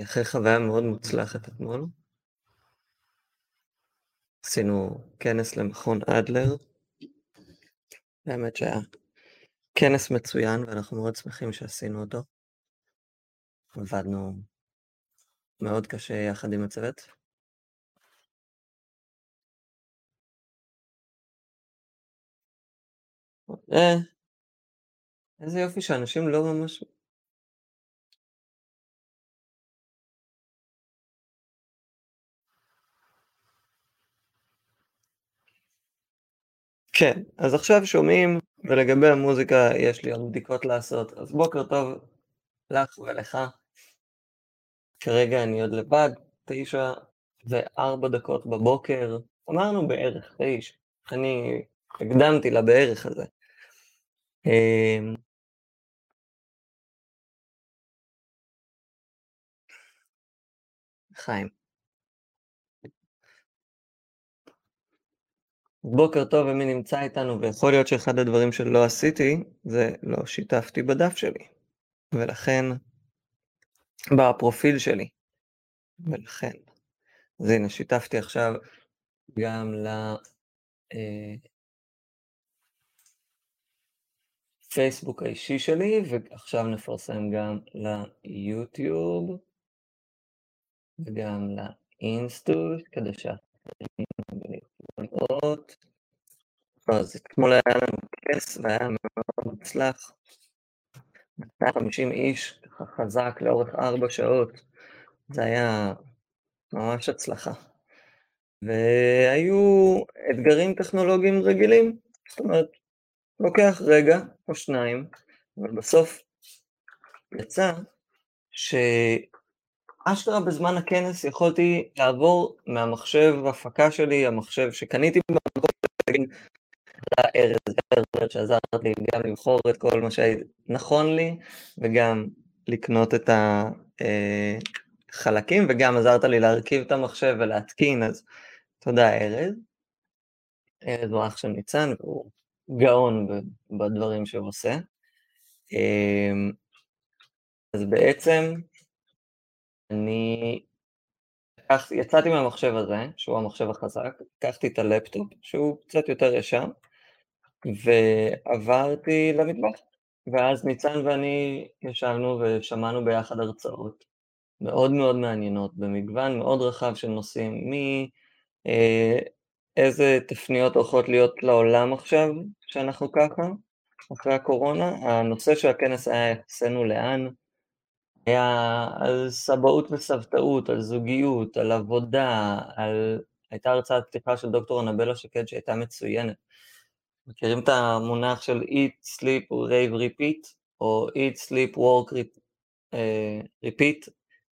אחרי חוויה מאוד מוצלחת אתמול. עשינו כנס למכון אדלר. האמת שהיה כנס מצוין ואנחנו מאוד שמחים שעשינו אותו. עבדנו מאוד קשה יחד עם הצוות. אה, איזה יופי שאנשים לא ממש... כן, אז עכשיו שומעים, ולגבי המוזיקה יש לי עוד בדיקות לעשות, אז בוקר טוב לך ולך. כרגע אני עוד לבד, תשע וארבע דקות בבוקר, אמרנו בערך תשע, אני הקדמתי לבערך הזה. אמ, חיים. בוקר טוב ומי נמצא איתנו, ויכול להיות שאחד הדברים שלא עשיתי, זה לא שיתפתי בדף שלי. ולכן, בפרופיל שלי. ולכן. אז הנה, שיתפתי עכשיו גם לפייסבוק האישי שלי, ועכשיו נפרסם גם ליוטיוב, וגם לאינסטוש, כדי שאחרים יוכלו לראות. אז אתמול היה לנו כס והיה מאוד מוצלח. 250 איש, חזק לאורך ארבע שעות. זה היה ממש הצלחה. והיו אתגרים טכנולוגיים רגילים, זאת אומרת, לוקח רגע או שניים, אבל בסוף יצא שאשכרה בזמן הכנס יכולתי לעבור מהמחשב הפקה שלי, המחשב שקניתי במקום, ארז, ארז שעזר לי גם לבחור את כל מה שנכון לי, וגם לקנות את החלקים, וגם עזרת לי להרכיב את המחשב ולהתקין, אז תודה ארז. ארז הוא אח של ניצן, והוא גאון בדברים שהוא עושה. אז בעצם אני יצאתי מהמחשב הזה, שהוא המחשב החזק, לקחתי את הלפטופ, שהוא קצת יותר ישר, ועברתי למטבח. ואז ניצן ואני ישבנו ושמענו ביחד הרצאות מאוד מאוד מעניינות, במגוון מאוד רחב של נושאים, מאיזה תפניות הולכות להיות לעולם עכשיו, שאנחנו ככה, אחרי הקורונה. הנושא של הכנס היה יחסנו לאן, היה על סבאות וסבתאות, על זוגיות, על עבודה, על... הייתה הרצאת פתיחה של דוקטור אנבלה שקד שהייתה מצוינת. מכירים את המונח של eat, sleep, rave, repeat, או eat, sleep, work, repeat,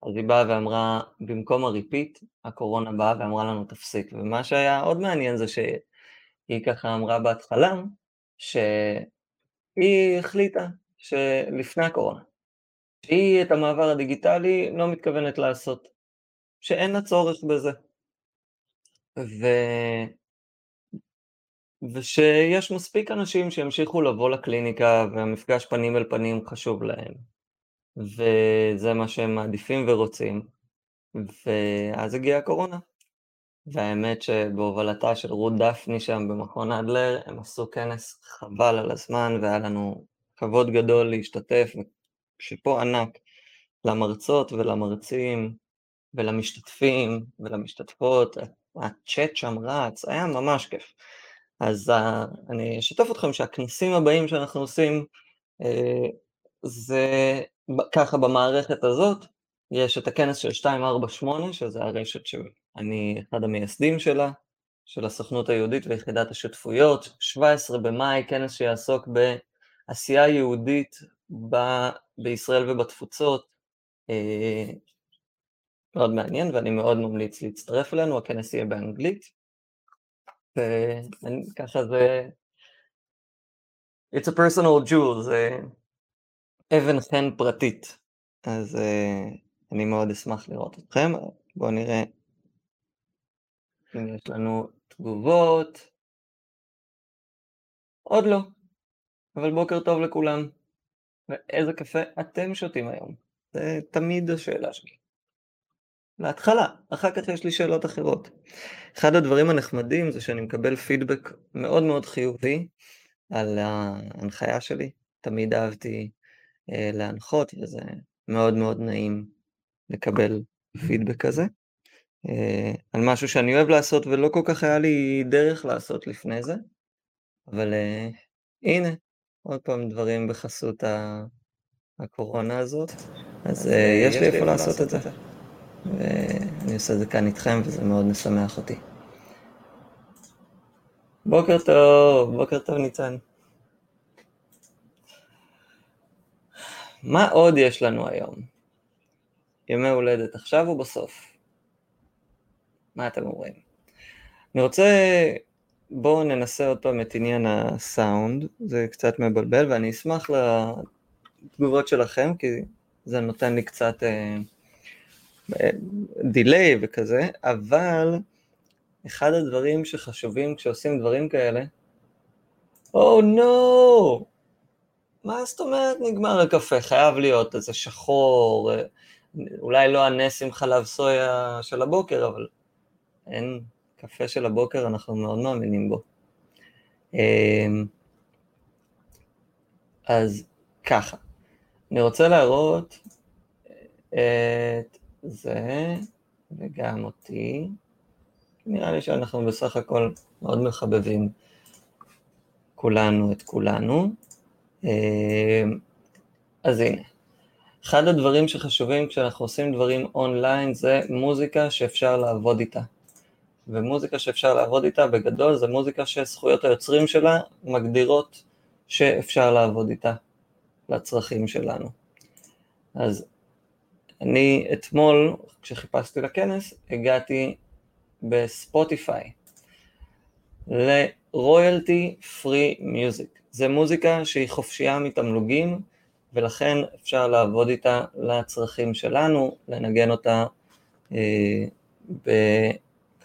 אז היא באה ואמרה, במקום הריפיט, הקורונה באה ואמרה לנו תפסיק. ומה שהיה עוד מעניין זה שהיא ככה אמרה בהתחלה, שהיא החליטה שלפני הקורונה, שהיא את המעבר הדיגיטלי לא מתכוונת לעשות, שאין לה צורך בזה. ו... ושיש מספיק אנשים שימשיכו לבוא לקליניקה והמפגש פנים אל פנים חשוב להם, וזה מה שהם מעדיפים ורוצים, ואז הגיעה הקורונה. והאמת שבהובלתה של רות דפני שם במכון אדלר, הם עשו כנס חבל על הזמן והיה לנו כבוד גדול להשתתף, שאפו ענק למרצות ולמרצים ולמשתתפים ולמשתתפות, הצ'אט שם רץ, היה ממש כיף. אז uh, אני אשתף אתכם שהכנסים הבאים שאנחנו עושים, uh, זה ככה במערכת הזאת, יש את הכנס של 248, שזה הרשת שאני אחד המייסדים שלה, של הסוכנות היהודית ויחידת השותפויות, 17 במאי, כנס שיעסוק בעשייה יהודית ב- בישראל ובתפוצות, uh, מאוד מעניין ואני מאוד ממליץ להצטרף אלינו, הכנס יהיה באנגלית. וככה זה... It's a personal jewel, זה אבן חן פרטית. אז uh, אני מאוד אשמח לראות אתכם. בואו נראה אם יש לנו תגובות. עוד לא, אבל בוקר טוב לכולם. ואיזה קפה אתם שותים היום? זה תמיד השאלה שלי. להתחלה, אחר כך יש לי שאלות אחרות. אחד הדברים הנחמדים זה שאני מקבל פידבק מאוד מאוד חיובי על ההנחיה שלי, תמיד אהבתי אה, להנחות וזה מאוד מאוד נעים לקבל פידבק כזה. אה, על משהו שאני אוהב לעשות ולא כל כך היה לי דרך לעשות לפני זה, אבל אה, הנה, עוד פעם דברים בחסות הקורונה הזאת, אז אה, יש לי איפה לעשות את זה, ואני עושה את זה כאן איתכם וזה מאוד משמח אותי. בוקר טוב, בוקר טוב ניצן. מה עוד יש לנו היום? ימי הולדת עכשיו או בסוף? מה אתם אומרים? אני רוצה, בואו ננסה עוד פעם את עניין הסאונד, זה קצת מבלבל ואני אשמח לתגובות שלכם כי זה נותן לי קצת דיליי אה, וכזה, אבל אחד הדברים שחשובים כשעושים דברים כאלה, או oh, נו! No! מה זאת אומרת נגמר הקפה? חייב להיות איזה שחור, אה, אולי לא הנס עם חלב סויה של הבוקר, אבל אין, קפה של הבוקר אנחנו מאוד מאמינים בו. אמ, אז ככה, אני רוצה להראות את זה וגם אותי. נראה לי שאנחנו בסך הכל מאוד מחבבים כולנו את כולנו. אמ, אז הנה, אחד הדברים שחשובים כשאנחנו עושים דברים אונליין זה מוזיקה שאפשר לעבוד איתה. ומוזיקה שאפשר לעבוד איתה בגדול זה מוזיקה שזכויות היוצרים שלה מגדירות שאפשר לעבוד איתה לצרכים שלנו. אז אני אתמול, כשחיפשתי לכנס, הגעתי בספוטיפיי ל-royalty free music. זה מוזיקה שהיא חופשייה מתמלוגים, ולכן אפשר לעבוד איתה לצרכים שלנו, לנגן אותה אה,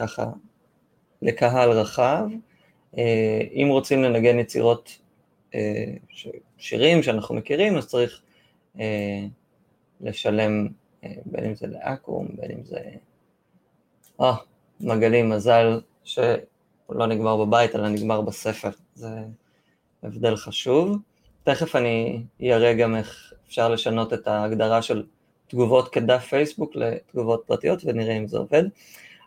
ככה לקהל רחב. אה, אם רוצים לנגן יצירות, אה, שירים שאנחנו מכירים, אז צריך אה, לשלם בין אם זה לאקו"ם, בין אם זה... אה, מגלים מזל שהוא לא נגמר בבית, אלא נגמר בספר. זה הבדל חשוב. תכף אני אראה גם איך אפשר לשנות את ההגדרה של תגובות כדף פייסבוק לתגובות פרטיות ונראה אם זה עובד.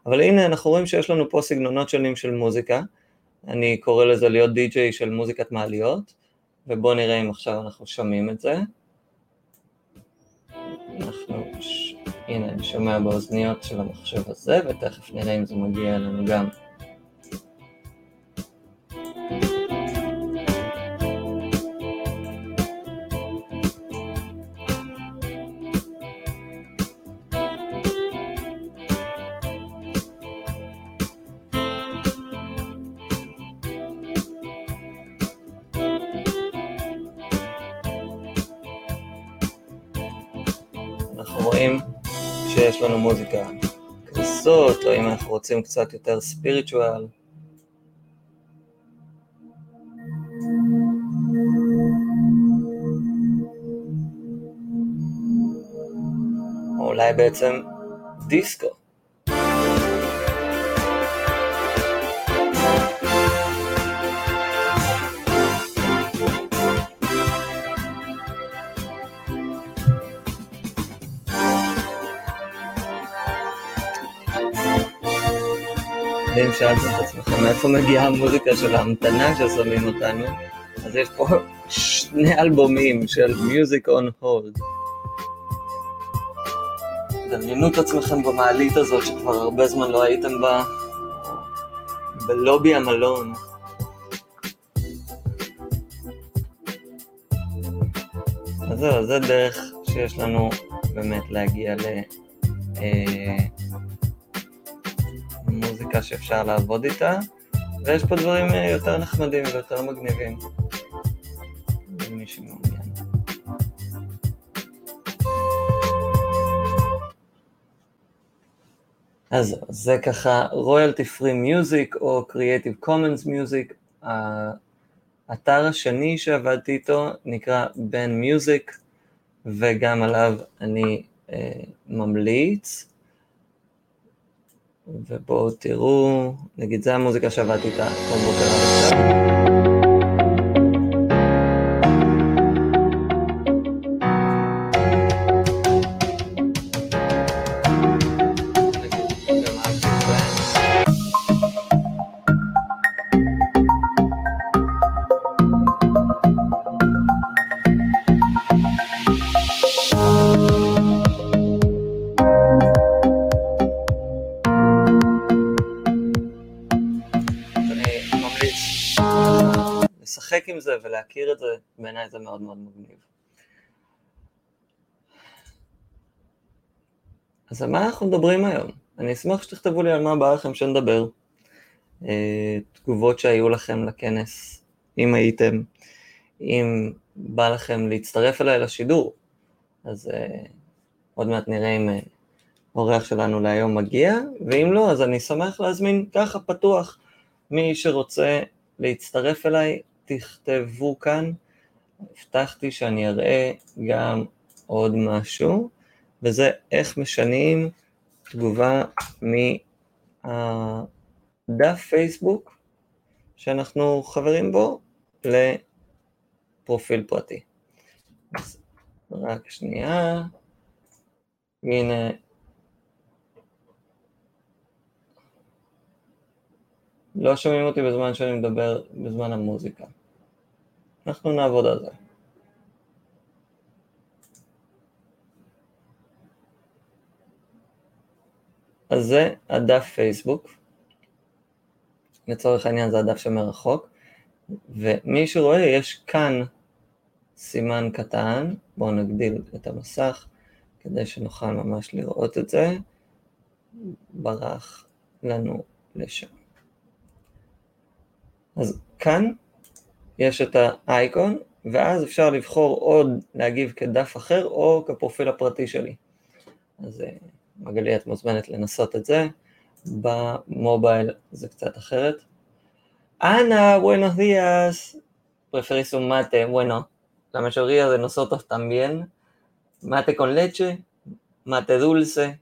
אבל הנה אנחנו רואים שיש לנו פה סגנונות שונים של מוזיקה, אני קורא לזה להיות די-ג'יי של מוזיקת מעליות, ובואו נראה אם עכשיו אנחנו שומעים את זה. אנחנו, הנה אני שומע באוזניות של המחשב הזה, ותכף נראה אם זה מגיע אלינו גם לנו מוזיקה כזאת, או אם אנחנו רוצים קצת יותר ספיריטואל. או אולי בעצם דיסקו. ואם שאלתם את עצמכם מאיפה מגיעה המוזיקה של ההמתנה ששמים אותנו, אז יש פה שני אלבומים של Music on Hold. דמיינו את עצמכם במעלית הזאת שכבר הרבה זמן לא הייתם בה, בלובי המלון. אז זהו, זה דרך שיש לנו באמת להגיע ל... אה, מוזיקה שאפשר לעבוד איתה, ויש פה דברים אה, יותר נחמדים ויותר מגניבים. למי שמעוניין. אז זה ככה royalty free music או creative commons music. האתר השני שעבדתי איתו נקרא בן מיוזיק וגם עליו אני אה, ממליץ. ובואו תראו, נגיד זה המוזיקה שעבדתי איתה כל בוקר עכשיו. זה ולהכיר את זה, בעיניי זה מאוד מאוד מגניב. אז על מה אנחנו מדברים היום? אני אשמח שתכתבו לי על מה בא לכם שנדבר. אה, תגובות שהיו לכם לכנס, אם הייתם, אם בא לכם להצטרף אליי לשידור, אז אה, עוד מעט נראה אם האורח שלנו להיום מגיע, ואם לא, אז אני שמח להזמין ככה פתוח מי שרוצה להצטרף אליי, תכתבו כאן. הבטחתי שאני אראה גם עוד משהו, וזה איך משנים תגובה מהדף פייסבוק שאנחנו חברים בו לפרופיל פרטי. אז רק שנייה. הנה לא שומעים אותי בזמן שאני מדבר בזמן המוזיקה. אנחנו נעבוד על זה. אז זה הדף פייסבוק. לצורך העניין זה הדף שמרחוק. ומי שרואה, יש כאן סימן קטן. בואו נגדיל את המסך כדי שנוכל ממש לראות את זה. ברח לנו לשם. אז כאן יש את האייקון, ואז אפשר לבחור עוד להגיב כדף אחר או כפרופיל הפרטי שלי. אז אה, מגלי, את מוזמנת לנסות את זה. במובייל זה קצת אחרת. אנה, buenos días. ¿Preferís un mate? Bueno, la mayoría de nosotros también. Mate con leche, mate dulce.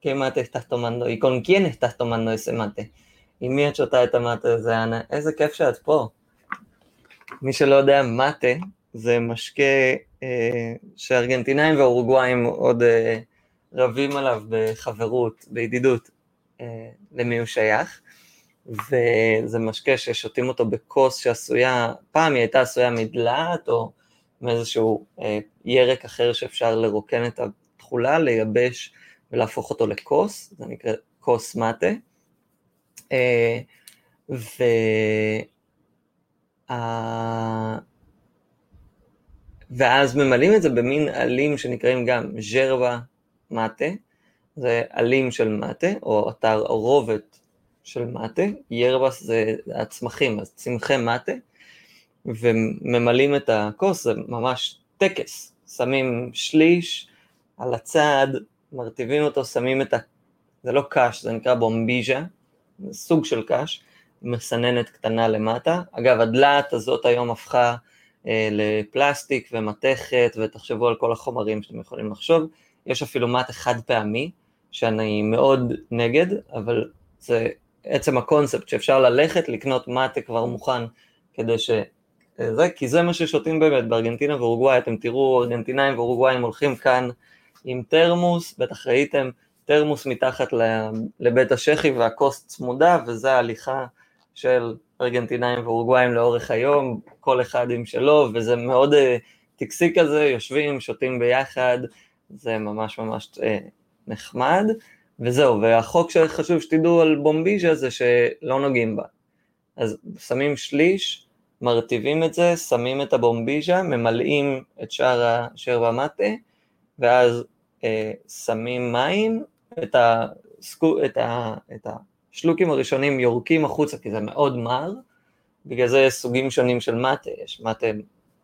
¿Qué mate estás tomando? ¿Y con quién estás tomando ese mate? עם מי את שותה את המטה הזה, אנה? איזה כיף שאת פה. מי שלא יודע, מטה זה משקה אה, שארגנטינאים ואורוגוואים עוד אה, רבים עליו בחברות, בידידות, אה, למי הוא שייך. וזה משקה ששותים אותו בכוס שעשויה, פעם היא הייתה עשויה מדלעת או מאיזשהו אה, ירק אחר שאפשר לרוקן את התכולה, לייבש ולהפוך אותו לכוס, זה נקרא כוס מטה. אה, ו... ואז ממלאים את זה במין עלים שנקראים גם ז'רבה מטה, זה עלים של מטה, או התערובת של מטה, ירבס זה הצמחים, אז צמחי מטה, וממלאים את הכוס, זה ממש טקס, שמים שליש על הצד, מרטיבים אותו, שמים את ה... זה לא קש, זה נקרא בומביז'ה, זה סוג של קש, מסננת קטנה למטה. אגב, הדלעת הזאת היום הפכה אה, לפלסטיק ומתכת, ותחשבו על כל החומרים שאתם יכולים לחשוב. יש אפילו מטה חד פעמי, שאני מאוד נגד, אבל זה עצם הקונספט שאפשר ללכת לקנות מטה כבר מוכן כדי ש... זה, כי זה מה ששותים באמת בארגנטינה ואורוגוואי, אתם תראו ארגנטינאים ואורוגוואים הולכים כאן עם תרמוס, בטח ראיתם, תרמוס מתחת לבית השחי והכוס צמודה, וזה ההליכה של ארגנטינאים ואורוגוואים לאורך היום, כל אחד עם שלו, וזה מאוד uh, טקסי כזה, יושבים, שותים ביחד, זה ממש ממש uh, נחמד, וזהו, והחוק שחשוב שתדעו על בומביז'ה זה שלא נוגעים בה. אז שמים שליש, מרטיבים את זה, שמים את הבומביז'ה, ממלאים את שאר השרבה מטה, ואז אה, שמים מים, את, הסקו, את, ה, את השלוקים הראשונים יורקים החוצה, כי זה מאוד מר, בגלל זה יש סוגים שונים של מטה, יש מטה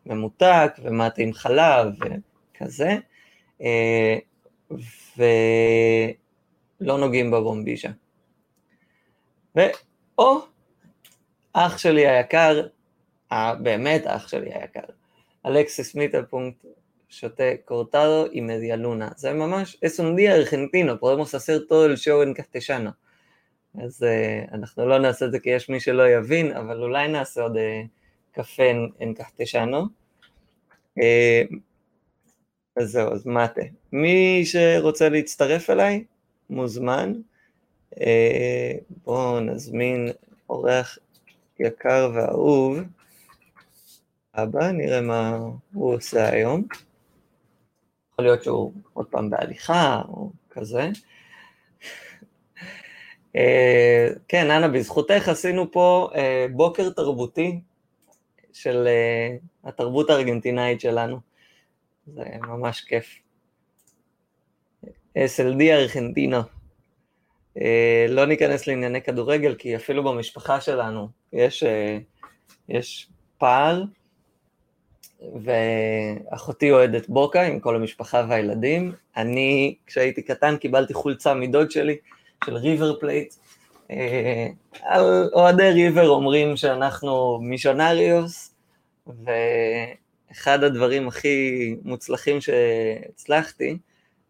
ממותק ומטה עם חלב וכזה, אה, ולא נוגעים בבומביז'ה. ואו, אח שלי היקר, באמת אח שלי היקר, אלכסיס מיטלפונקט שותה cortado y media luna. זה ממש, es un día argentino, podemos hacer todo el show en castellano. אז uh, אנחנו לא נעשה את זה כי יש מי שלא יבין, אבל אולי נעשה עוד uh, קפה אנקחטשנו. Uh, אז זהו, אז מטה. מי שרוצה להצטרף אליי, מוזמן. Uh, בואו נזמין אורח יקר ואהוב. אבא, נראה מה הוא עושה היום. יכול להיות שהוא עוד פעם בהליכה או כזה. אה, כן, אנה, בזכותך עשינו פה אה, בוקר תרבותי של אה, התרבות הארגנטינאית שלנו. זה ממש כיף. SLD ארגנטינה. לא ניכנס לענייני כדורגל, כי אפילו במשפחה שלנו יש, יש פער, ואחותי אוהדת בוקה עם כל המשפחה והילדים. אני, כשהייתי קטן, קיבלתי חולצה מדוד שלי, של ריבר פלייט. אה, על אוהדי ריבר אומרים שאנחנו millonarios, ואחד הדברים הכי מוצלחים שהצלחתי,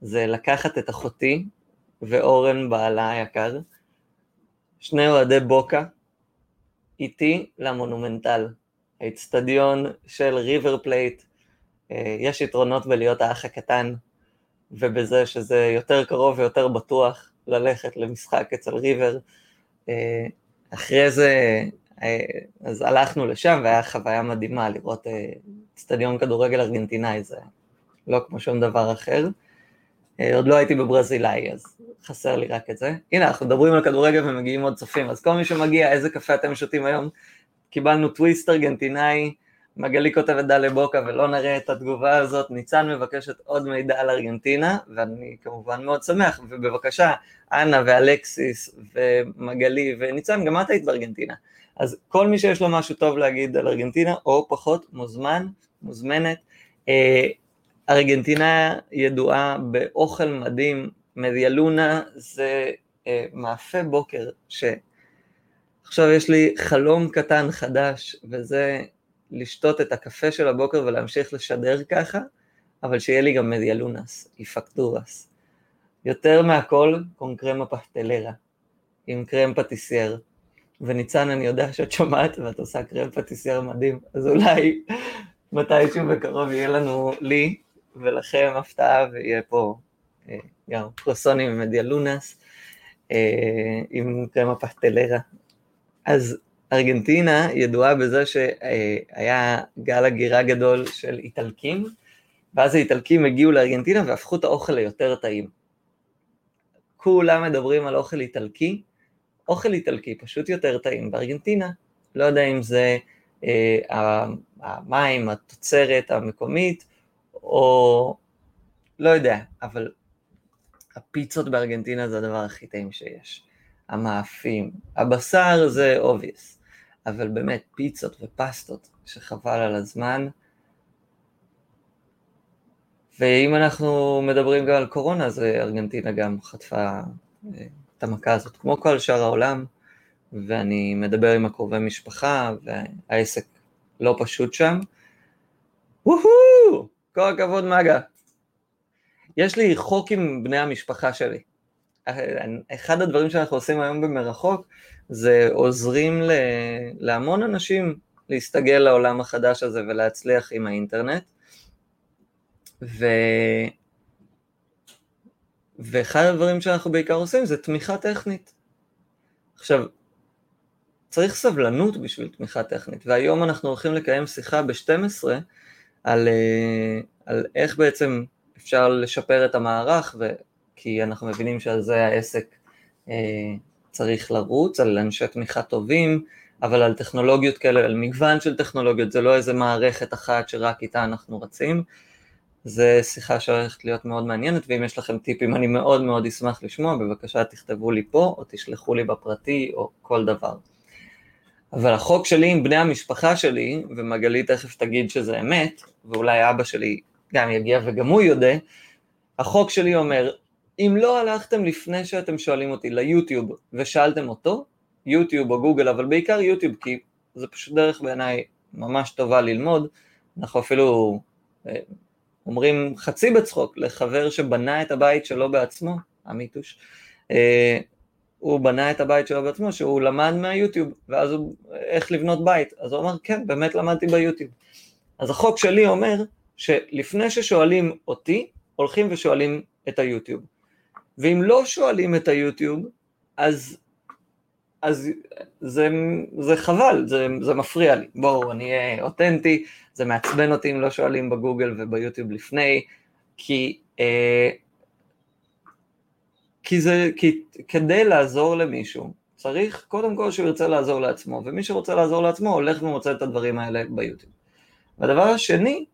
זה לקחת את אחותי ואורן בעלה היקר, שני אוהדי בוקה, איתי למונומנטל, האצטדיון של ריבר פלייט. אה, יש יתרונות בלהיות האח הקטן, ובזה שזה יותר קרוב ויותר בטוח ללכת למשחק אצל ריבר. אה, אחרי זה, אה, אז הלכנו לשם והיה חוויה מדהימה לראות אצטדיון כדורגל ארגנטינאי, זה לא כמו שום דבר אחר. עוד לא הייתי בברזילאי, אז חסר לי רק את זה. הנה, אנחנו מדברים על כדורגל ומגיעים עוד צופים, אז כל מי שמגיע, איזה קפה אתם שותים היום? קיבלנו טוויסט ארגנטינאי, מגלי כותבת דלה בוקה ולא נראה את התגובה הזאת, ניצן מבקשת עוד מידע על ארגנטינה, ואני כמובן מאוד שמח, ובבקשה, אנה ואלקסיס ומגלי וניצן, גם את היית בארגנטינה. אז כל מי שיש לו משהו טוב להגיד על ארגנטינה, או פחות, מוזמן, מוזמנת. אה, ארגנטינה ידועה באוכל מדהים, מדיאלונה זה אה, מאפה בוקר, ש... עכשיו יש לי חלום קטן חדש, וזה לשתות את הקפה של הבוקר ולהמשיך לשדר ככה, אבל שיהיה לי גם medialunas y facturas. יותר מהכל, con crema pastelera, עם קרם פטיסייר. וניצן, אני יודע שאת שומעת ואת עושה קרם פטיסייר מדהים, אז אולי מתישהו בקרוב יהיה לנו, לי ולכם הפתעה, ויהיה פה אה, גם קרואסונים עם medialunas, אה, עם קרמה פסטלרה, אז ארגנטינה ידועה בזה שהיה גל הגירה גדול של איטלקים, ואז האיטלקים הגיעו לארגנטינה והפכו את האוכל ליותר טעים. כולם מדברים על אוכל איטלקי, אוכל איטלקי פשוט יותר טעים בארגנטינה, לא יודע אם זה אה, המים, התוצרת המקומית, או לא יודע, אבל הפיצות בארגנטינה זה הדבר הכי טעים שיש. המאפים, הבשר זה obvious, אבל באמת פיצות ופסטות שחבל על הזמן. ואם אנחנו מדברים גם על קורונה, אז ארגנטינה גם חטפה אה, את המכה הזאת, כמו כל שאר העולם, ואני מדבר עם הקרובי משפחה, והעסק לא פשוט שם. וואו, כל הכבוד מגה. יש לי חוק עם בני המשפחה שלי. אחד הדברים שאנחנו עושים היום במרחוק זה עוזרים ל, להמון אנשים להסתגל לעולם החדש הזה ולהצליח עם האינטרנט. ו... ואחד הדברים שאנחנו בעיקר עושים זה תמיכה טכנית. עכשיו, צריך סבלנות בשביל תמיכה טכנית, והיום אנחנו הולכים לקיים שיחה ב-12 על, אה, על איך בעצם אפשר לשפר את המערך כי אנחנו מבינים שעל זה העסק אה, צריך לרוץ, על אנשי תמיכה טובים, אבל על טכנולוגיות כאלה, על מגוון של טכנולוגיות, זה לא איזה מערכת אחת שרק איתה אנחנו רצים. זה שיחה שהולכת להיות מאוד מעניינת, ואם יש לכם טיפים אני מאוד מאוד אשמח לשמוע, בבקשה תכתבו לי פה, או תשלחו לי בפרטי, או כל דבר. אבל החוק שלי עם בני המשפחה שלי, ומגלי תכף תגיד שזה אמת, ואולי אבא שלי גם יגיע וגם הוא יודה, החוק שלי אומר, אם לא הלכתם לפני שאתם שואלים אותי ליוטיוב ושאלתם אותו, יוטיוב או גוגל, אבל בעיקר יוטיוב, כי זה פשוט דרך בעיניי ממש טובה ללמוד, אנחנו אפילו אה, אומרים חצי בצחוק לחבר שבנה את הבית שלו בעצמו, המיתוש, אה, הוא בנה את הבית שלו בעצמו, שהוא למד מהיוטיוב, ואז הוא, איך לבנות בית. אז הוא אמר, כן, באמת למדתי ביוטיוב. אז החוק שלי אומר שלפני ששואלים אותי, הולכים ושואלים את היוטיוב. ואם לא שואלים את היוטיוב, אז, אז זה, זה חבל, זה, זה מפריע לי. בואו, אני אהיה אותנטי, זה מעצבן אותי אם לא שואלים בגוגל וביוטיוב לפני, כי... אה, כי זה, כי כדי לעזור למישהו, צריך קודם כל שהוא ירצה לעזור לעצמו, ומי שרוצה לעזור לעצמו הולך ומוצא את הדברים האלה ביוטיוב. והדבר השני,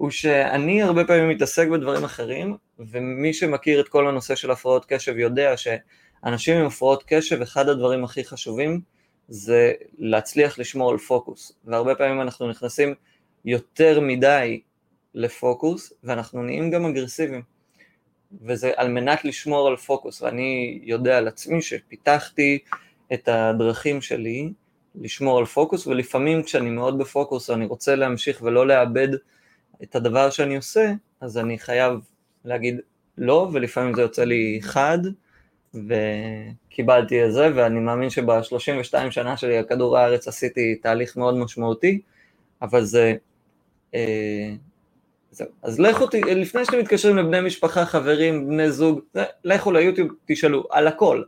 הוא שאני הרבה פעמים מתעסק בדברים אחרים, ומי שמכיר את כל הנושא של הפרעות קשב יודע שאנשים עם הפרעות קשב, אחד הדברים הכי חשובים זה להצליח לשמור על פוקוס, והרבה פעמים אנחנו נכנסים יותר מדי לפוקוס, ואנחנו נהיים גם אגרסיביים. וזה על מנת לשמור על פוקוס, ואני יודע על עצמי שפיתחתי את הדרכים שלי לשמור על פוקוס, ולפעמים כשאני מאוד בפוקוס, אני רוצה להמשיך ולא לאבד את הדבר שאני עושה, אז אני חייב להגיד לא, ולפעמים זה יוצא לי חד, וקיבלתי את זה, ואני מאמין שב-32 שנה שלי על כדור הארץ עשיתי תהליך מאוד משמעותי, אבל זה... אה, זהו. אז לכו, לפני שאתם מתקשרים לבני משפחה, חברים, בני זוג, לכו ליוטיוב, תשאלו, על הכל.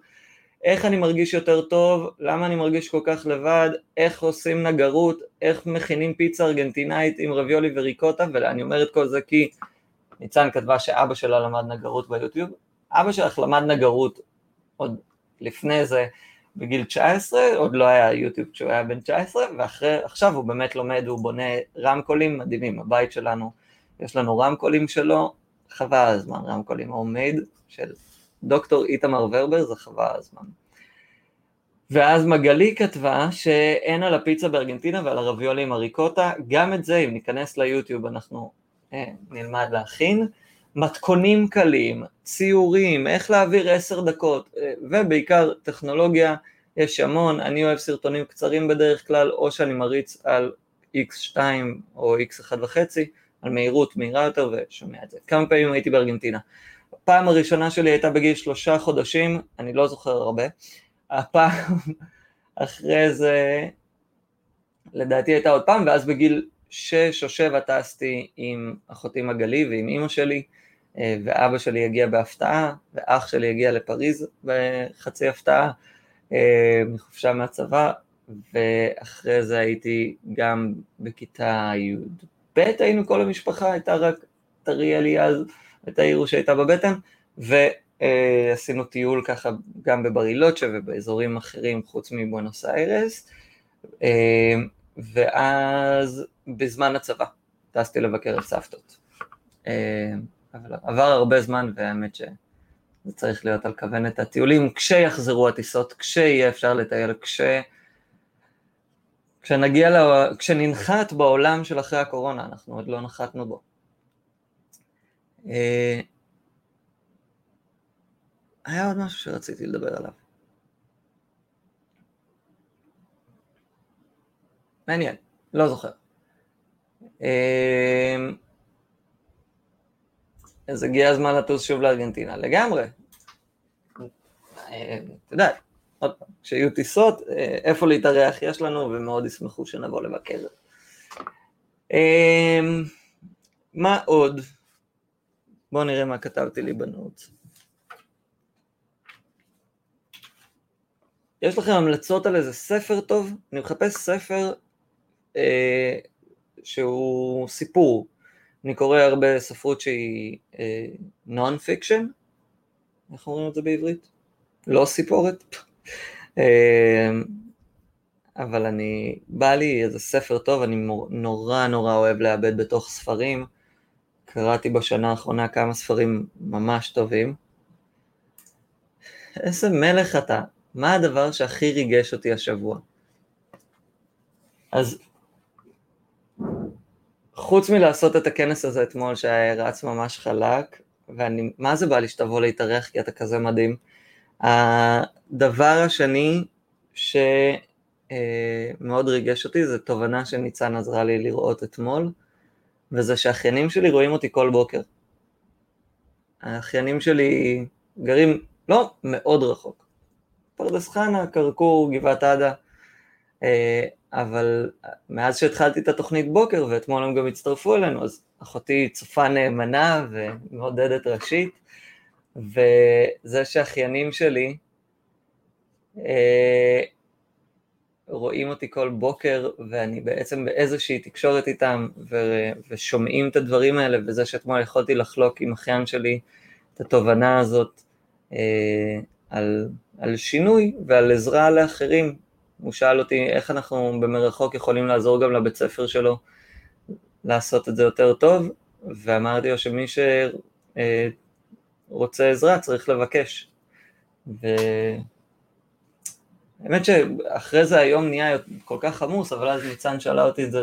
איך אני מרגיש יותר טוב, למה אני מרגיש כל כך לבד, איך עושים נגרות, איך מכינים פיצה ארגנטינאית עם רביולי וריקוטה, ואני אומר את כל זה כי ניצן כתבה שאבא שלה למד נגרות ביוטיוב, אבא שלך למד נגרות עוד לפני זה בגיל 19, עוד לא היה יוטיוב כשהוא היה בן 19, ועכשיו הוא באמת לומד, הוא בונה רמקולים מדהימים, הבית שלנו, יש לנו רמקולים שלו, חבל הזמן, רמקולים. הומייד של דוקטור איתמר ורבר, זה חבל הזמן. ואז מגלי כתבה שאין על הפיצה בארגנטינה ועל הרביולי עם הריקוטה, גם את זה, אם ניכנס ליוטיוב אנחנו אה, נלמד להכין. מתכונים קלים, ציורים, איך להעביר עשר דקות, אה, ובעיקר טכנולוגיה, יש המון, אני אוהב סרטונים קצרים בדרך כלל, או שאני מריץ על x2 או x1.5, על מהירות מהירה יותר ושומע את זה. כמה פעמים הייתי בארגנטינה. הפעם הראשונה שלי הייתה בגיל שלושה חודשים, אני לא זוכר הרבה. הפעם אחרי זה, לדעתי הייתה עוד פעם, ואז בגיל שש או שבע טסתי עם אחותי מגלי ועם אימא שלי, אה, ואבא שלי הגיע בהפתעה, ואח שלי הגיע לפריז בחצי הפתעה, אה, מחופשה מהצבא, ואחרי זה הייתי גם בכיתה י"ב, היינו כל המשפחה, הייתה רק טריאלי אז, את העיר שהייתה בבטן, ועשינו טיול ככה גם בברילוצ'ה ובאזורים אחרים חוץ מבואנוס איירס, ואז בזמן הצבא טסתי לבקר את סבתות. אבל עבר הרבה זמן והאמת שזה צריך להיות על כוונת הטיולים, כשיחזרו הטיסות, כשיהיה אפשר לטייל, כש... כשנגיע, לה... כשננחת בעולם של אחרי הקורונה, אנחנו עוד לא נחתנו בו. אה, היה עוד משהו שרציתי לדבר עליו. מעניין, לא זוכר. אה, אז הגיע הזמן לטוס שוב לארגנטינה, לגמרי. אה, אתה יודע, עוד פעם, כשיהיו טיסות, איפה להתארח יש לנו, ומאוד ישמחו שנבוא לבקר. מה עוד? בואו נראה מה כתבתי לי בנוט. יש לכם המלצות על איזה ספר טוב? אני מחפש ספר אה, שהוא סיפור, אני קורא הרבה ספרות שהיא אה, fiction, איך אומרים את זה בעברית? לא סיפורת. אה, אבל אני, בא לי איזה ספר טוב, אני נורא נורא אוהב לאבד בתוך ספרים. קראתי בשנה האחרונה כמה ספרים ממש טובים. איזה מלך אתה, מה הדבר שהכי ריגש אותי השבוע? אז חוץ מלעשות את הכנס הזה אתמול שהיה רץ ממש חלק, ואני, מה זה בא לי שתבוא להתארח כי אתה כזה מדהים. הדבר השני שמאוד אה, ריגש אותי זה תובנה שניצן עזרה לי לראות אתמול, וזה שאחיינים שלי רואים אותי כל בוקר. האחיינים שלי גרים לא מאוד רחוק, פרדס חנה, כרכור, גבעת עדה, אה, אבל מאז שהתחלתי את התוכנית בוקר, ואתמול הם גם הצטרפו אלינו, אז אחותי צופה נאמנה ומעודדת ראשית, וזה שאחיינים שלי אה, רואים אותי כל בוקר, ואני בעצם באיזושהי תקשורת איתם, ו- ושומעים את הדברים האלה, וזה שאתמול יכולתי לחלוק עם אחיין שלי את התובנה הזאת אה, על, על שינוי ועל עזרה לאחרים. הוא שאל אותי איך אנחנו במרחוק יכולים לעזור גם לבית ספר שלו לעשות את זה יותר טוב, ואמרתי לו שמי שרוצה עזרה צריך לבקש. ו... האמת שאחרי זה היום נהיה כל כך עמוס, אבל אז ניצן שאלה אותי את זה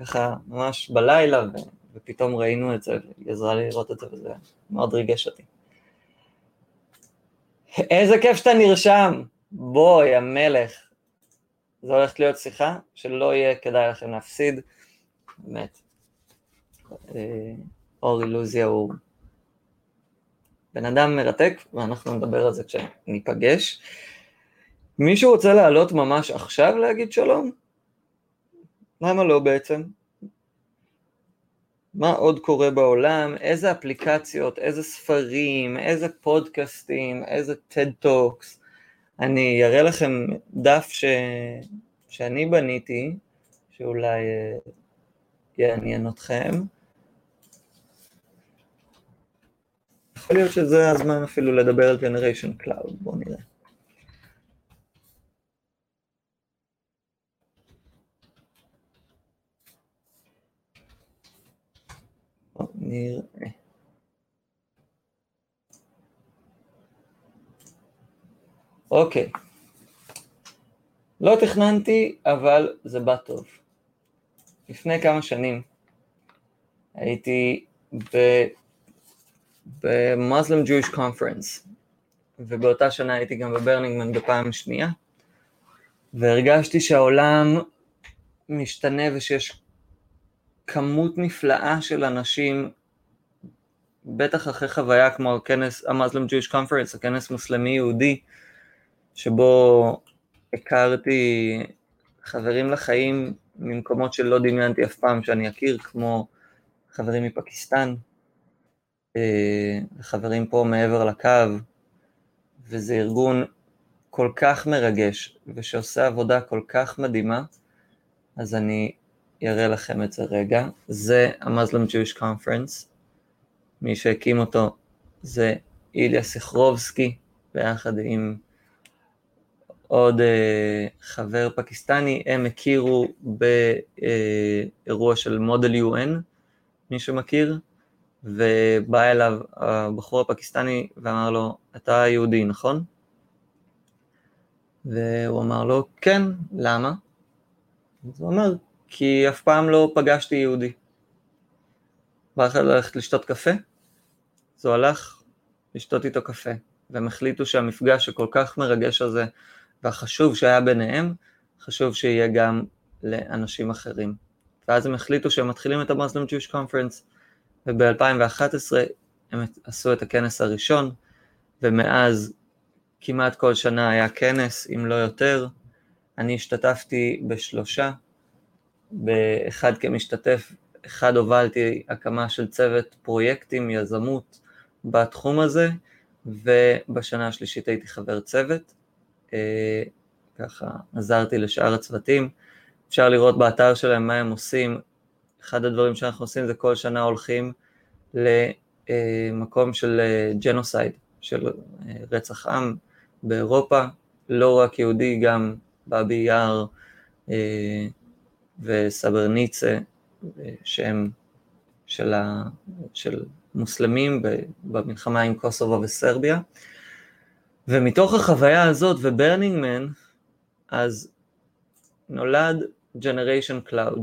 ככה ממש בלילה, ו... ופתאום ראינו את זה, והיא עזרה לי לראות את זה, וזה מאוד ריגש אותי. איזה כיף שאתה נרשם, בואי המלך. זו הולכת להיות שיחה שלא יהיה כדאי לכם להפסיד, באמת. אה, אור אילוזיה הוא בן אדם מרתק, ואנחנו נדבר על זה כשניפגש. מישהו רוצה לעלות ממש עכשיו להגיד שלום? למה לא בעצם? מה עוד קורה בעולם, איזה אפליקציות, איזה ספרים, איזה פודקאסטים, איזה TED Talks. אני אראה לכם דף ש... שאני בניתי, שאולי אה, יעניין אתכם. יכול להיות שזה הזמן אפילו לדבר על Generation Cloud, בואו נראה. נראה. אוקיי. לא תכננתי, אבל זה בא טוב. לפני כמה שנים הייתי ב-Muslim Jewish Conference, ובאותה שנה הייתי גם בברנינגמן בפעם שנייה, והרגשתי שהעולם משתנה ושיש כמות נפלאה של אנשים, בטח אחרי חוויה כמו הכנס, המוסלם Jewish Conference, הכנס מוסלמי יהודי, שבו הכרתי חברים לחיים ממקומות שלא דמיינתי אף פעם שאני אכיר, כמו חברים מפקיסטן, אה, חברים פה מעבר לקו, וזה ארגון כל כך מרגש, ושעושה עבודה כל כך מדהימה, אז אני אראה לכם את זה רגע. זה ה-Muslim Jewish Conference, מי שהקים אותו זה איליה סחרובסקי, ביחד עם עוד uh, חבר פקיסטני, הם הכירו באירוע של מודל UN, מי שמכיר, ובא אליו הבחור הפקיסטני ואמר לו, אתה יהודי, נכון? והוא אמר לו, כן, למה? אז הוא אמר, כי אף פעם לא פגשתי יהודי. בא לך ללכת לשתות קפה? אז הוא הלך לשתות איתו קפה, והם החליטו שהמפגש הכל כך מרגש הזה והחשוב שהיה ביניהם, חשוב שיהיה גם לאנשים אחרים. ואז הם החליטו שהם מתחילים את המוסלם Jewish Conference, וב-2011 הם עשו את הכנס הראשון, ומאז כמעט כל שנה היה כנס, אם לא יותר. אני השתתפתי בשלושה, באחד כמשתתף, אחד הובלתי הקמה של צוות פרויקטים, יזמות בתחום הזה, ובשנה השלישית הייתי חבר צוות. אה, ככה עזרתי לשאר הצוותים. אפשר לראות באתר שלהם מה הם עושים. אחד הדברים שאנחנו עושים זה כל שנה הולכים למקום של genocide, אה, של אה, רצח עם באירופה, לא רק יהודי, גם באבי יאר וסרברניצה, שהם של, ה, של מוסלמים במלחמה עם קוסובו וסרביה. ומתוך החוויה הזאת ו Burning Man, אז נולד Generation Cloud.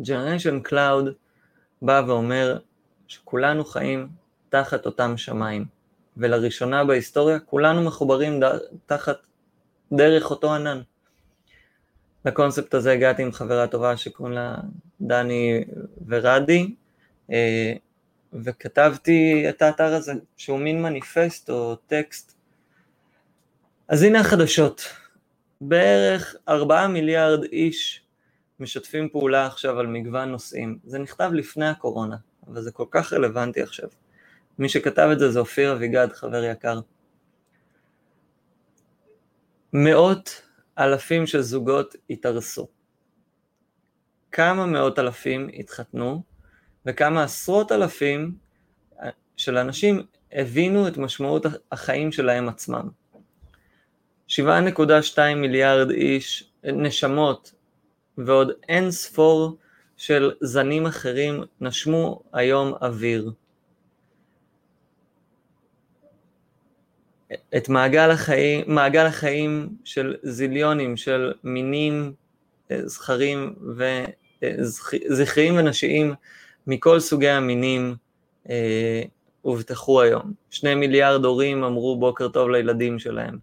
Generation Cloud בא ואומר שכולנו חיים תחת אותם שמיים, ולראשונה בהיסטוריה כולנו מחוברים ד... תחת, דרך אותו ענן. לקונספט הזה הגעתי עם חברה טובה שקוראים לה דני ורדי, וכתבתי את האתר הזה, שהוא מין מניפסט או טקסט אז הנה החדשות, בערך 4 מיליארד איש משתפים פעולה עכשיו על מגוון נושאים. זה נכתב לפני הקורונה, אבל זה כל כך רלוונטי עכשיו. מי שכתב את זה זה אופיר אביגד, חבר יקר. מאות אלפים של זוגות התארסו. כמה מאות אלפים התחתנו, וכמה עשרות אלפים של אנשים הבינו את משמעות החיים שלהם עצמם. 7.2 מיליארד איש, נשמות, ועוד אין ספור של זנים אחרים נשמו היום אוויר. את מעגל החיים, מעגל החיים של זיליונים, של מינים אה, זכרים וזכריים אה, ונשיים מכל סוגי המינים אה, הובטחו היום. שני מיליארד הורים אמרו בוקר טוב לילדים שלהם.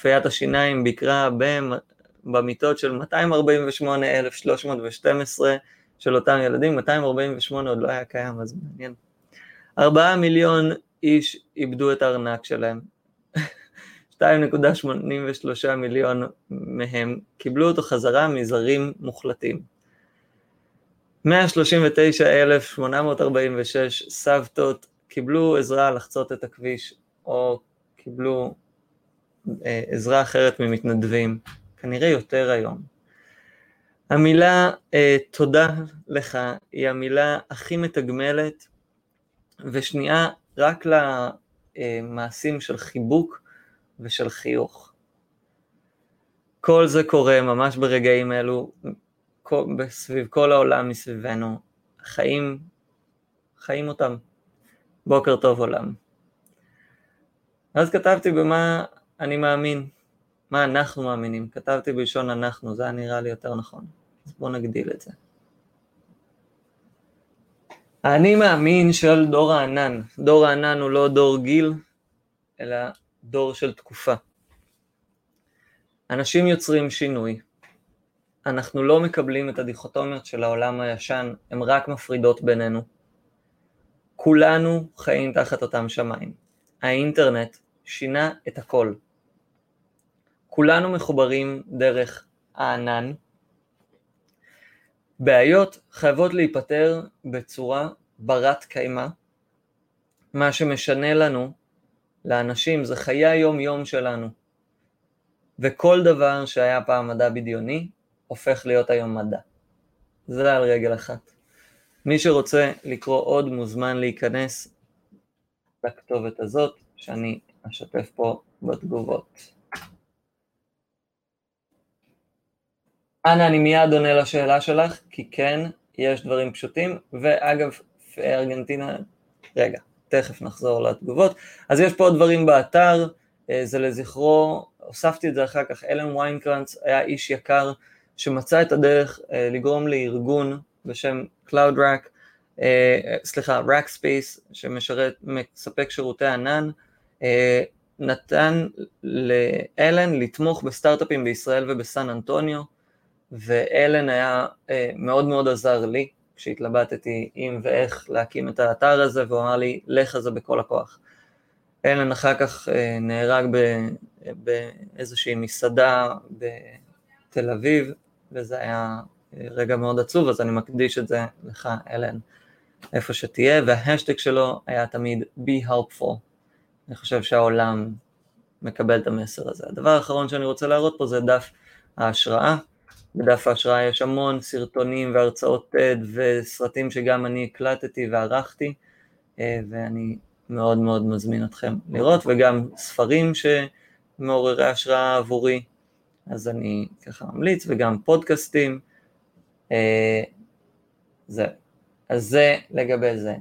פיית השיניים ביקרה במיטות של 248,312 של אותם ילדים, 248 עוד לא היה קיים, אז מעניין. 4 מיליון איש איבדו את הארנק שלהם. 2.83 מיליון מהם קיבלו אותו חזרה מזרים מוחלטים. 139,846 סבתות קיבלו עזרה לחצות את הכביש, או קיבלו אה, עזרה אחרת ממתנדבים, כנראה יותר היום. המילה אה, תודה לך היא המילה הכי מתגמלת, ושנייה רק למעשים של חיבוק ושל חיוך. כל זה קורה ממש ברגעים אלו, סביב כל העולם מסביבנו, חיים, חיים אותם. בוקר טוב עולם. אז כתבתי במה אני מאמין, מה אנחנו מאמינים, כתבתי בלשון אנחנו, זה היה נראה לי יותר נכון, אז בואו נגדיל את זה. אני מאמין של דור הענן, דור הענן הוא לא דור גיל, אלא דור של תקופה. אנשים יוצרים שינוי, אנחנו לא מקבלים את הדיכוטומיות של העולם הישן, הן רק מפרידות בינינו. כולנו חיים תחת אותם שמיים. האינטרנט שינה את הכל. כולנו מחוברים דרך הענן. בעיות חייבות להיפתר בצורה ברת קיימא. מה שמשנה לנו, לאנשים, זה חיי היום-יום שלנו. וכל דבר שהיה פעם מדע בדיוני, הופך להיות היום מדע. זה על רגל אחת. מי שרוצה לקרוא עוד מוזמן להיכנס לכתובת הזאת, שאני אשתף פה בתגובות. אנה, אני מיד עונה לשאלה שלך, כי כן, יש דברים פשוטים, ואגב, ארגנטינה, רגע, תכף נחזור לתגובות. אז יש פה עוד דברים באתר, אה, זה לזכרו, הוספתי את זה אחר כך, אלן ויינקרנץ היה איש יקר שמצא את הדרך אה, לגרום לארגון בשם CloudRack, אה, סליחה, Rackspace, שמשרת, מספק שירותי ענן, נתן לאלן לתמוך בסטארט-אפים בישראל ובסן אנטוניו, ואלן היה מאוד מאוד עזר לי כשהתלבטתי אם ואיך להקים את האתר הזה, והוא אמר לי, לך על זה בכל הכוח. אלן אחר כך נהרג באיזושהי מסעדה בתל אביב, וזה היה רגע מאוד עצוב, אז אני מקדיש את זה לך, אלן, איפה שתהיה, וההשטג שלו היה תמיד be helpful. אני חושב שהעולם מקבל את המסר הזה. הדבר האחרון שאני רוצה להראות פה זה דף ההשראה. בדף ההשראה יש המון סרטונים והרצאות TED וסרטים שגם אני הקלטתי וערכתי, אה, ואני מאוד מאוד מזמין אתכם לראות, וגם ספרים שמעוררי השראה עבורי, אז אני ככה ממליץ, וגם פודקאסטים. אה, זהו. אז זה לגבי זה.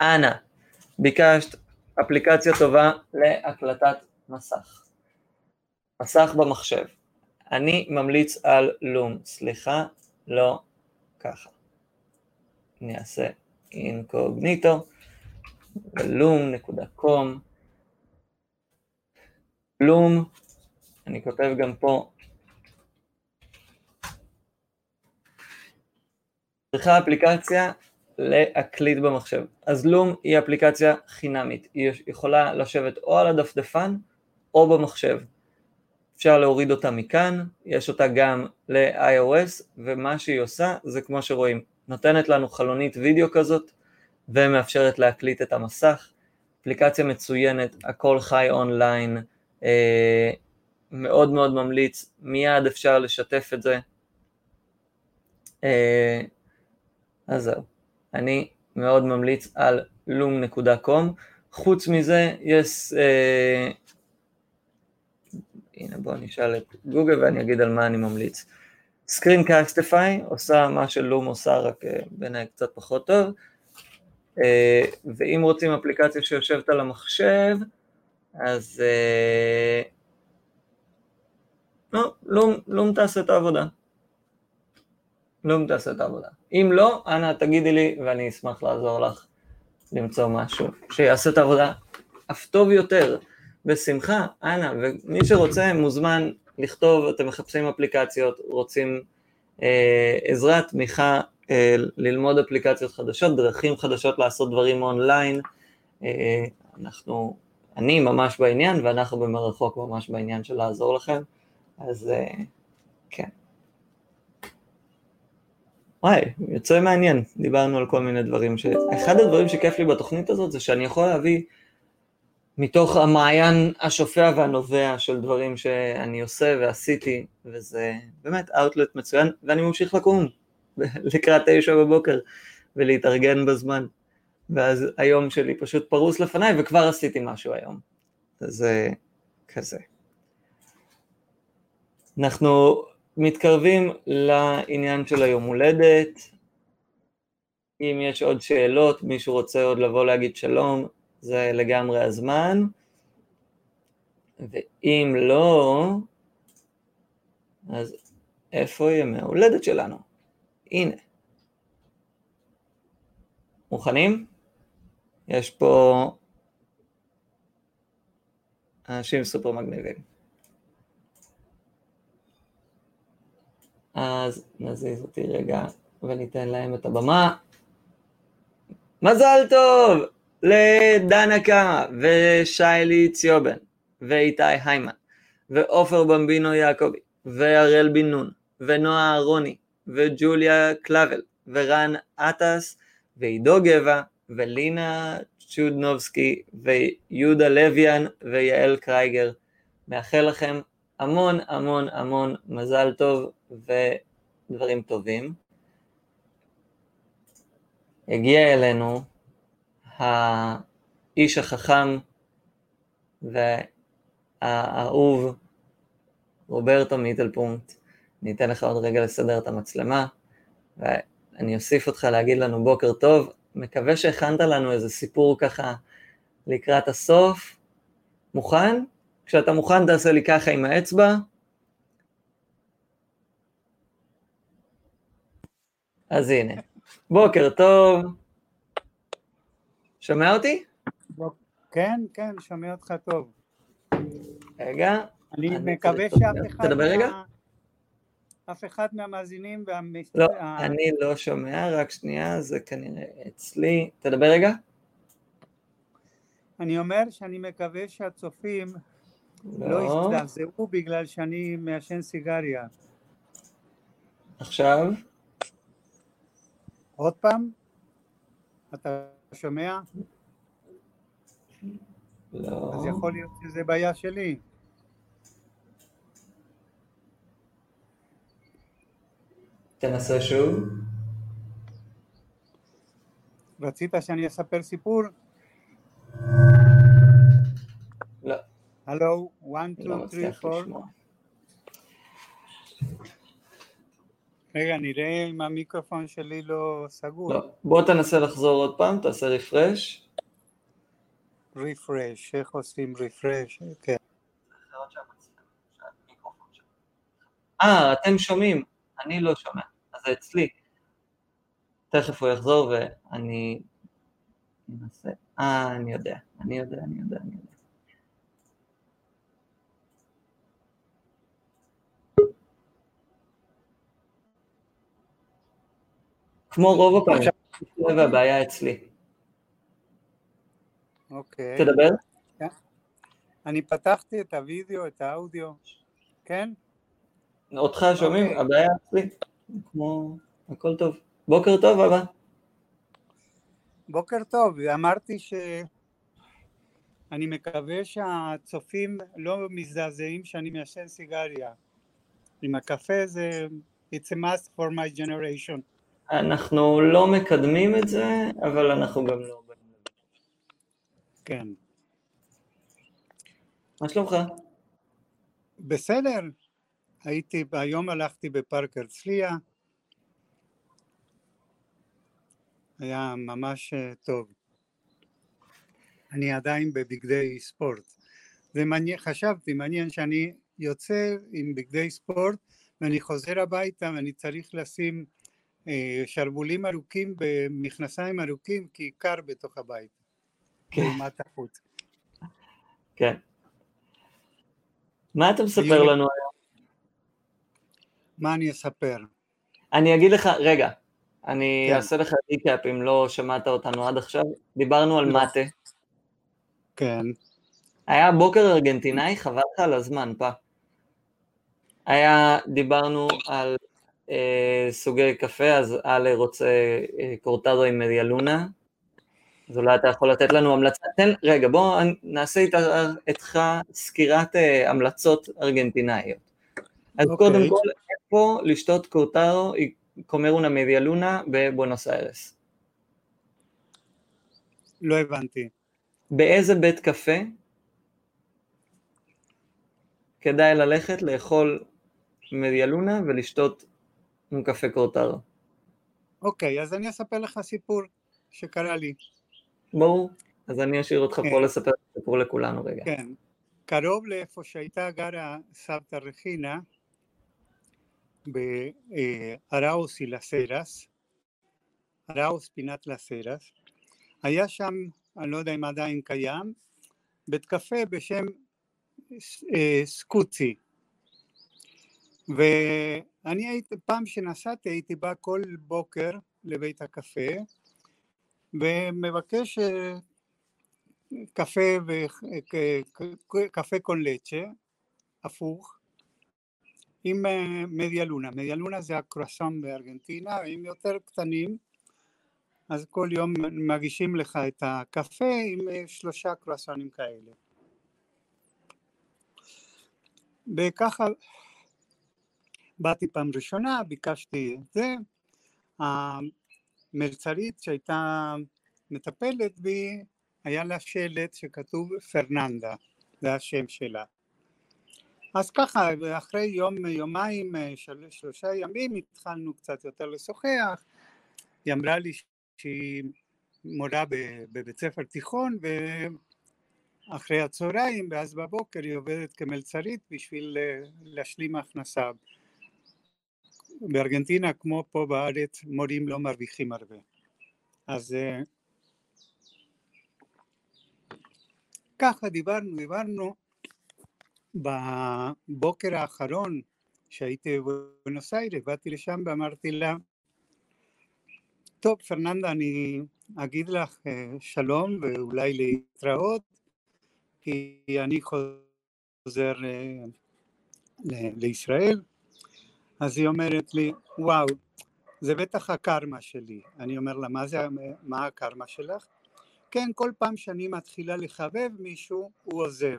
אנא, ביקשת אפליקציה טובה להקלטת מסך. מסך במחשב. אני ממליץ על לום, סליחה, לא ככה. אני אעשה אינקוגניטו, לום.com, לום, אני כותב גם פה, צריכה אפליקציה להקליט במחשב. אז לום היא אפליקציה חינמית, היא יכולה לשבת או על הדפדפן או במחשב. אפשר להוריד אותה מכאן, יש אותה גם ל-iOS, ומה שהיא עושה זה כמו שרואים, נותנת לנו חלונית וידאו כזאת, ומאפשרת להקליט את המסך, אפליקציה מצוינת, הכל חי אונליין, אה, מאוד מאוד ממליץ, מיד אפשר לשתף את זה. אה, אז זהו, אני מאוד ממליץ על loom.com. חוץ מזה, יש... אה, הנה בואו נשאל את גוגל ואני אגיד על מה אני ממליץ. Screencastify עושה מה שלום עושה, רק אה, בעיניי קצת פחות טוב. אה, ואם רוצים אפליקציה שיושבת על המחשב, אז אה, לא, לום, לום תעשה את העבודה. לום תעשה את העבודה. אם לא, אנא תגידי לי ואני אשמח לעזור לך למצוא משהו שיעשה את העבודה אף טוב יותר, בשמחה, אנא, ומי שרוצה מוזמן לכתוב, אתם מחפשים אפליקציות, רוצים אה, עזרה, תמיכה, אה, ללמוד אפליקציות חדשות, דרכים חדשות לעשות דברים אונליין, אה, אנחנו, אני ממש בעניין ואנחנו במרחוק ממש בעניין של לעזור לכם, אז אה, כן. וואי, יוצא מעניין, דיברנו על כל מיני דברים, ש... אחד הדברים שכיף לי בתוכנית הזאת זה שאני יכול להביא מתוך המעיין השופע והנובע של דברים שאני עושה ועשיתי, וזה באמת אאוטלט מצוין, ואני ממשיך לקום לקראת תשע בבוקר ולהתארגן בזמן, ואז היום שלי פשוט פרוס לפניי וכבר עשיתי משהו היום, זה כזה. אנחנו מתקרבים לעניין של היום הולדת, אם יש עוד שאלות, מישהו רוצה עוד לבוא להגיד שלום, זה לגמרי הזמן, ואם לא, אז איפה ימי ההולדת שלנו? הנה. מוכנים? יש פה אנשים סופר מגניבים. אז נזיז אותי רגע וניתן להם את הבמה. מזל טוב! לדנה קאמה, ושיילי ציובן, ואיתי היימן, ועופר במבינו יעקבי, והראל בן נון, ונועה אהרוני, וג'וליה קלבל, ורן עטס, ועידו גבע, ולינה צ'ודנובסקי, ויהודה לויאן, ויעל קרייגר. מאחל לכם המון המון המון מזל טוב ודברים טובים. הגיע אלינו האיש החכם והאהוב רוברטו מיטלפונקט, אני אתן לך עוד רגע לסדר את המצלמה, ואני אוסיף אותך להגיד לנו בוקר טוב, מקווה שהכנת לנו איזה סיפור ככה לקראת הסוף. מוכן? כשאתה מוכן תעשה לי ככה עם האצבע. אז הנה, בוקר טוב, שומע אותי? כן, כן, שומע אותך טוב. רגע. אני מקווה שאף אחד... תדבר רגע. אף אחד מהמאזינים והמס... לא, אני לא שומע, רק שנייה, זה כנראה אצלי. תדבר רגע. אני אומר שאני מקווה שהצופים לא, לא יזדעזעו בגלל שאני מעשן סיגריה. עכשיו? עוד פעם? אתה שומע? לא. אז יכול להיות שזה בעיה שלי. תנסה שוב. רצית שאני אספר סיפור? הלו, 1, 2, 3, 4. רגע, נראה אם המיקרופון שלי לא סגור. לא. בוא תנסה לחזור עוד פעם, תעשה רפרש. רפרש, איך עושים רפרש? כן. אה, אתם שומעים, אני לא שומע, אז זה אצלי. תכף הוא יחזור ואני אנסה. אה, אני יודע, אני יודע, אני יודע, אני יודע. כמו רוב הפעמים, והבעיה אצלי. אוקיי. תדבר. כן. אני פתחתי את הוידאו, את האודיו. כן? אותך שומעים? Okay. הבעיה אצלי. כמו... הכל טוב. בוקר טוב, אבא. בוקר טוב. אמרתי שאני מקווה שהצופים לא מזדעזעים שאני מעשן סיגריה. עם הקפה זה... It's a must for my generation. אנחנו לא מקדמים את זה, אבל אנחנו גם לא... כן. מה שלומך? בסדר. הייתי, היום הלכתי בפארק הרצליה. היה ממש אה, טוב. אני עדיין בבגדי ספורט. זה מעניין, חשבתי, מעניין שאני יוצא עם בגדי ספורט ואני חוזר הביתה ואני צריך לשים שרוולים ארוכים במכנסיים ארוכים כי קר בתוך הבית, כן. לעומת החוץ. כן. מה אתה מספר לנו היום? מה אני אספר? אני אגיד לך, רגע, אני כן. אעשה לך ריקאפ אם לא שמעת אותנו עד עכשיו. דיברנו על לא. מטה. כן. היה בוקר ארגנטינאי, חבל לך על הזמן, פה. היה, דיברנו על אה, סוגי קפה, אז אלה רוצה אה, קורטדו עם מדיאלונה, אז אולי אתה יכול לתת לנו המלצה, תן, רגע בוא נעשה איתך סקירת אה, המלצות ארגנטינאיות. אז okay. אוקיי. קודם כל, איפה לשתות קורטדו קומרונה מדיאלונה בבואנוס איירס? לא הבנתי. באיזה בית קפה כדאי ללכת לאכול מדיאלונה ולשתות עם קפה קורטרו. אוקיי, אז אני אספר לך סיפור שקרה לי. ברור, אז אני אשאיר אותך כן. פה לספר סיפור לכולנו רגע. כן, קרוב לאיפה שהייתה גרה סבתא רכינה, באראוס לסרס, אראוס פינת לסרס, היה שם, אני לא יודע אם עדיין קיים, בית קפה בשם אה, סקוצי. ואני הייתי, פעם שנסעתי הייתי בא כל בוקר לבית הקפה ומבקש אה, קפה, ו... קפה קונלצ'ה, הפוך, עם אה, מדיה לונה. מדיה לונה זה הקרואסון בארגנטינה, הם יותר קטנים, אז כל יום מגישים לך את הקפה עם אה, שלושה קרואסונים כאלה. וככה באתי פעם ראשונה, ביקשתי את זה, המלצרית שהייתה מטפלת בי, היה לה שלט שכתוב פרננדה, זה השם שלה. אז ככה, אחרי יום, יומיים, של, שלושה ימים, התחלנו קצת יותר לשוחח, היא אמרה לי שהיא מורה בבית ספר תיכון, ואחרי הצהריים, ואז בבוקר היא עובדת כמלצרית בשביל להשלים הכנסה. בארגנטינה כמו פה בארץ מורים לא מרוויחים הרבה. אז אה, ככה דיברנו, דיברנו בבוקר האחרון שהייתי בבונוס איירס, באתי לשם ואמרתי לה, טוב פרננדה אני אגיד לך אה, שלום ואולי להתראות כי אני חוזר אה, לישראל אז היא אומרת לי, וואו, זה בטח הקרמה שלי. אני אומר לה, מה, זה, מה הקרמה שלך? כן, כל פעם שאני מתחילה לחבב מישהו, הוא עוזב.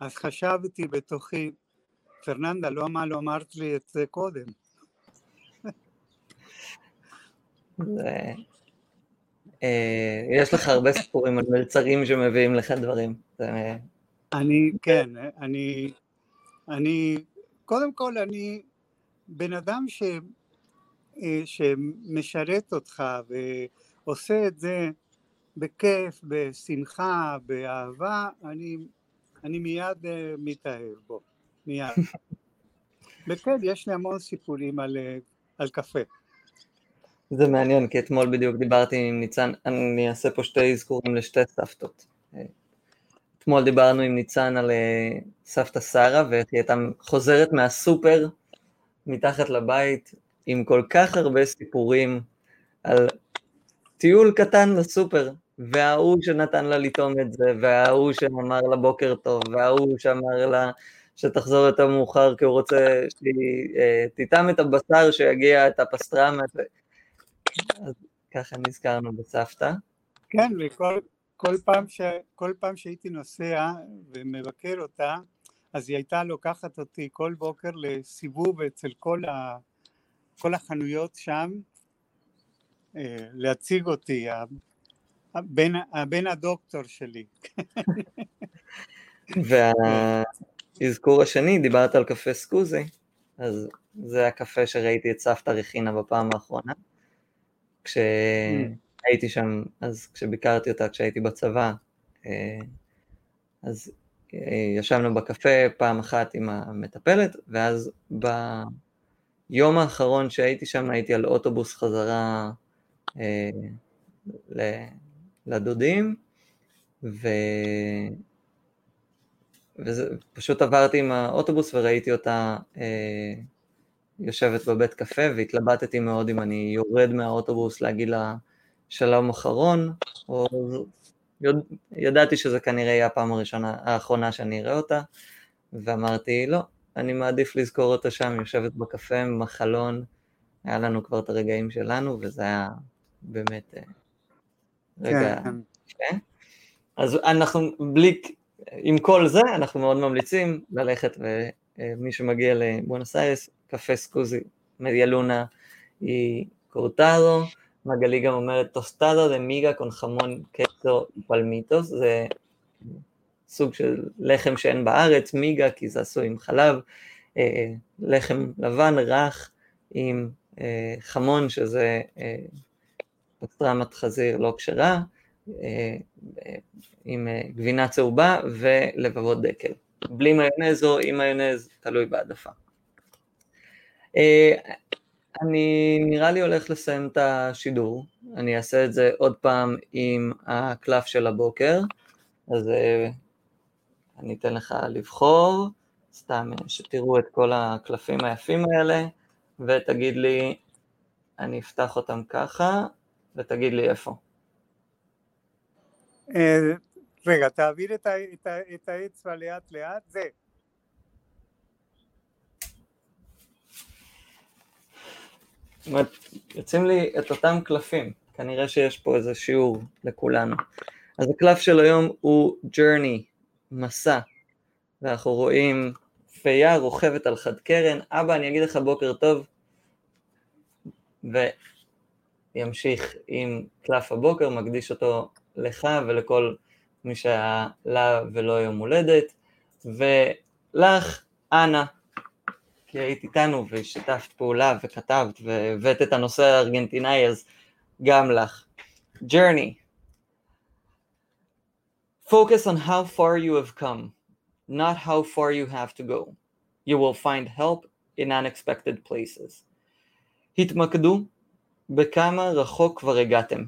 אז חשבתי בתוכי, פרננדה, לא מה לא אמרת לי את זה קודם. אה, יש לך הרבה סיפורים על מלצרים שמביאים לך דברים. אני, כן, אני, אני קודם כל אני בן אדם ש, אה, שמשרת אותך ועושה את זה בכיף, בשמחה, באהבה, אני, אני מיד אה, מתאהב בו, מיד. וכן, יש לי המון סיפורים על, אה, על קפה. זה מעניין, כי אתמול בדיוק דיברתי עם ניצן, אני אעשה פה שתי אזכורים לשתי סבתות. אתמול דיברנו עם ניצן על אה, סבתא שרה, ואיך היא הייתה חוזרת מהסופר מתחת לבית עם כל כך הרבה סיפורים על טיול קטן לסופר, וההוא שנתן לה לטעום את זה, וההוא שאמר לה בוקר טוב, וההוא שאמר לה שתחזור יותר מאוחר, כי הוא רוצה שהיא אה, תטעם את הבשר שיגיע, את הפסטרמה. אז ככה נזכרנו בסבתא. כן, וכל כל פעם, ש, כל פעם שהייתי נוסע ומבקר אותה, אז היא הייתה לוקחת אותי כל בוקר לסיבוב אצל כל, ה, כל החנויות שם, אה, להציג אותי, הבן, הבן הדוקטור שלי. והאזכור השני, דיברת על קפה סקוזי, אז זה הקפה שראיתי את סבתא רכינה בפעם האחרונה. כשהייתי שם, אז כשביקרתי אותה, כשהייתי בצבא, אה, אז אה, ישבנו בקפה פעם אחת עם המטפלת, ואז ביום האחרון שהייתי שם הייתי על אוטובוס חזרה אה, לדודים, ו... ופשוט עברתי עם האוטובוס וראיתי אותה אה, יושבת בבית קפה והתלבטתי מאוד אם אני יורד מהאוטובוס להגיד לה שלום אחרון, או יודע, ידעתי שזה כנראה יהיה הפעם הראשונה, האחרונה שאני אראה אותה, ואמרתי לא, אני מעדיף לזכור אותה שם, יושבת בקפה עם החלון, היה לנו כבר את הרגעים שלנו, וזה היה באמת אה, רגע... כן. כן. אז אנחנו בלי, עם כל זה, אנחנו מאוד ממליצים ללכת, ומי שמגיע לבואנוס איירס, קפה סקוזי מדיאלונה היא קורטדו, מגלי גם אומרת טוסטדו דה מיגה קון חמון קטו פלמיטוס, זה סוג של לחם שאין בארץ, מיגה כי זה עשוי עם חלב, אה, לחם לבן רך עם אה, חמון שזה אה, פסטרמת חזיר לא כשרה, אה, עם אה, גבינה צהובה ולבבות דקל. בלי מיונז או עם מיונז, תלוי בהעדפה. אה, אני נראה לי הולך לסיים את השידור, אני אעשה את זה עוד פעם עם הקלף של הבוקר, אז אני אתן לך לבחור, סתם שתראו את כל הקלפים היפים האלה, ותגיד לי, אני אפתח אותם ככה, ותגיד לי איפה. רגע, תעביר את האצבע לאט לאט, זה. זאת אומרת, יוצאים לי את אותם קלפים, כנראה שיש פה איזה שיעור לכולנו. אז הקלף של היום הוא journey, מסע, ואנחנו רואים פייה רוכבת על חד קרן, אבא אני אגיד לך בוקר טוב, וימשיך עם קלף הבוקר, מקדיש אותו לך ולכל מי שהיה לה ולא יום הולדת, ולך, אנה, כי היית איתנו ושיתפת פעולה וכתבת והבאת את הנושא הארגנטינאי, אז גם לך. Journey. Focus on how far you have come, not how far you have to go. You will find help in unexpected places. התמקדו בכמה רחוק כבר הגעתם,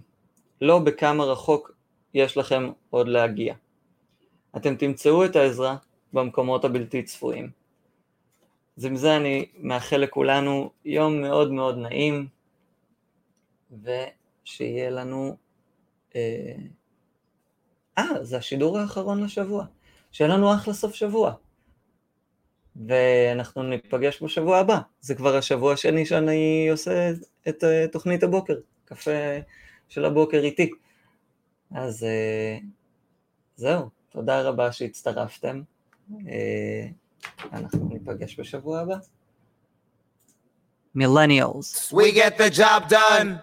לא בכמה רחוק יש לכם עוד להגיע. אתם תמצאו את העזרה במקומות הבלתי צפויים. אז עם זה אני מאחל לכולנו יום מאוד מאוד נעים, ושיהיה לנו... אה, אה זה השידור האחרון לשבוע. שיהיה לנו אחלה סוף שבוע. ואנחנו ניפגש בשבוע הבא. זה כבר השבוע השני שאני עושה את אה, תוכנית הבוקר, קפה של הבוקר איתי. אז אה, זהו, תודה רבה שהצטרפתם. אנחנו ניפגש בשבוע הבא. Millennials. We get the job done.